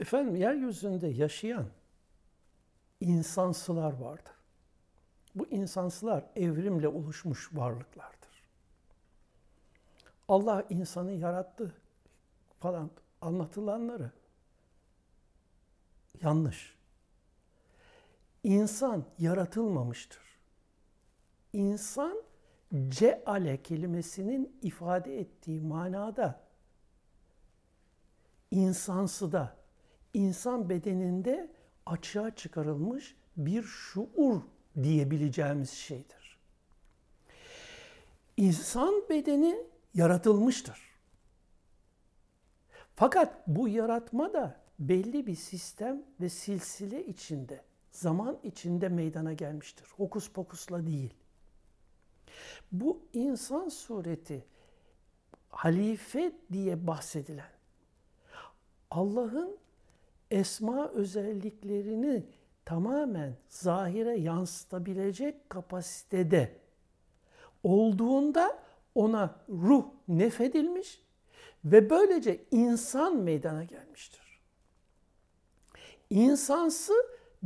Efendim yeryüzünde yaşayan insansılar vardır. Bu insansılar evrimle oluşmuş varlıklardır. Allah insanı yarattı falan anlatılanları yanlış. İnsan yaratılmamıştır. İnsan ceale kelimesinin ifade ettiği manada insansı da insan bedeninde açığa çıkarılmış bir şuur diyebileceğimiz şeydir. İnsan bedeni yaratılmıştır. Fakat bu yaratma da belli bir sistem ve silsile içinde, zaman içinde meydana gelmiştir. Hokus pokusla değil. Bu insan sureti halife diye bahsedilen Allah'ın esma özelliklerini tamamen zahire yansıtabilecek kapasitede olduğunda ona ruh nefedilmiş ve böylece insan meydana gelmiştir. İnsansı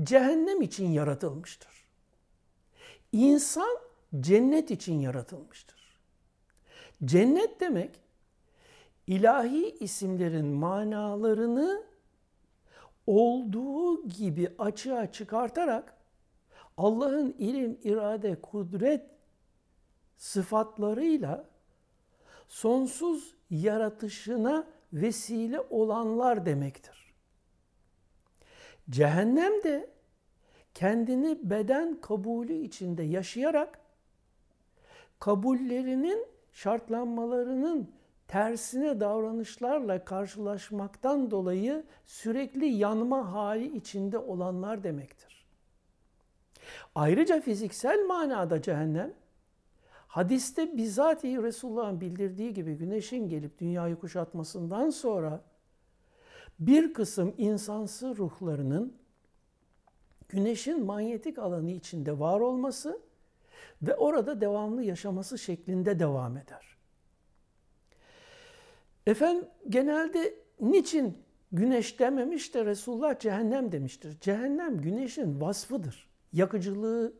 cehennem için yaratılmıştır. İnsan cennet için yaratılmıştır. Cennet demek ilahi isimlerin manalarını olduğu gibi açığa çıkartarak Allah'ın ilim, irade, kudret sıfatlarıyla sonsuz yaratışına vesile olanlar demektir. Cehennem de kendini beden kabulü içinde yaşayarak kabullerinin şartlanmalarının tersine davranışlarla karşılaşmaktan dolayı sürekli yanma hali içinde olanlar demektir. Ayrıca fiziksel manada cehennem, hadiste bizatihi Resulullah'ın bildirdiği gibi güneşin gelip dünyayı kuşatmasından sonra bir kısım insansı ruhlarının güneşin manyetik alanı içinde var olması ve orada devamlı yaşaması şeklinde devam eder. Efendim genelde niçin güneş dememiş de Resulullah cehennem demiştir. Cehennem güneşin vasfıdır. Yakıcılığı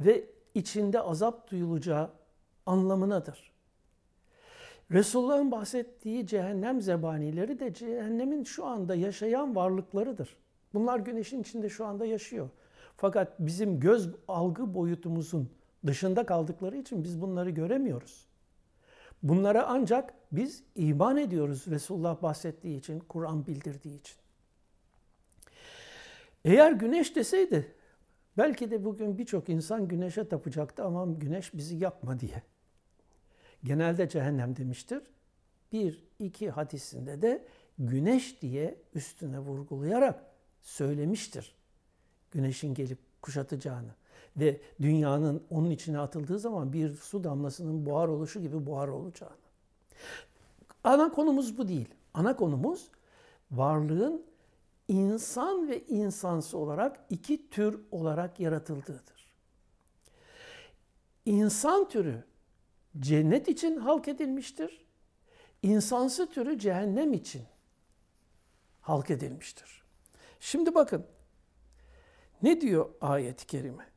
ve içinde azap duyulacağı anlamınadır. Resulullah'ın bahsettiği cehennem zebanileri de cehennemin şu anda yaşayan varlıklarıdır. Bunlar güneşin içinde şu anda yaşıyor. Fakat bizim göz algı boyutumuzun dışında kaldıkları için biz bunları göremiyoruz. Bunlara ancak biz iman ediyoruz Resulullah bahsettiği için, Kur'an bildirdiği için. Eğer güneş deseydi belki de bugün birçok insan güneşe tapacaktı ama güneş bizi yakma diye. Genelde cehennem demiştir. Bir, iki hadisinde de güneş diye üstüne vurgulayarak söylemiştir. Güneşin gelip kuşatacağını ve dünyanın onun içine atıldığı zaman bir su damlasının buhar oluşu gibi buhar olacağını. Ana konumuz bu değil. Ana konumuz varlığın insan ve insansı olarak iki tür olarak yaratıldığıdır. İnsan türü cennet için halk edilmiştir. İnsansı türü cehennem için halk edilmiştir. Şimdi bakın ne diyor ayet-i kerime?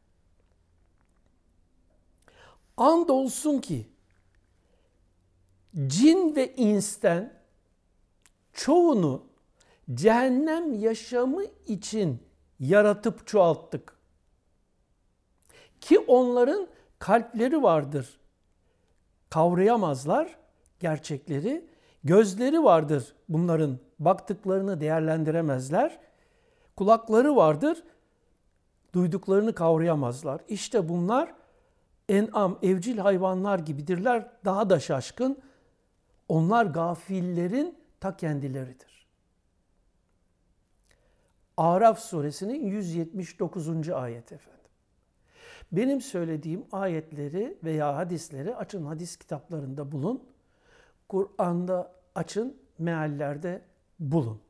Andolsun ki cin ve insten çoğunu cehennem yaşamı için yaratıp çoğalttık. Ki onların kalpleri vardır. Kavrayamazlar gerçekleri. Gözleri vardır bunların baktıklarını değerlendiremezler. Kulakları vardır. Duyduklarını kavrayamazlar. İşte bunlar en'am, evcil hayvanlar gibidirler. Daha da şaşkın. Onlar gafillerin ta kendileridir. Araf suresinin 179. ayet efendim. Benim söylediğim ayetleri veya hadisleri açın hadis kitaplarında bulun. Kur'an'da açın, meallerde bulun.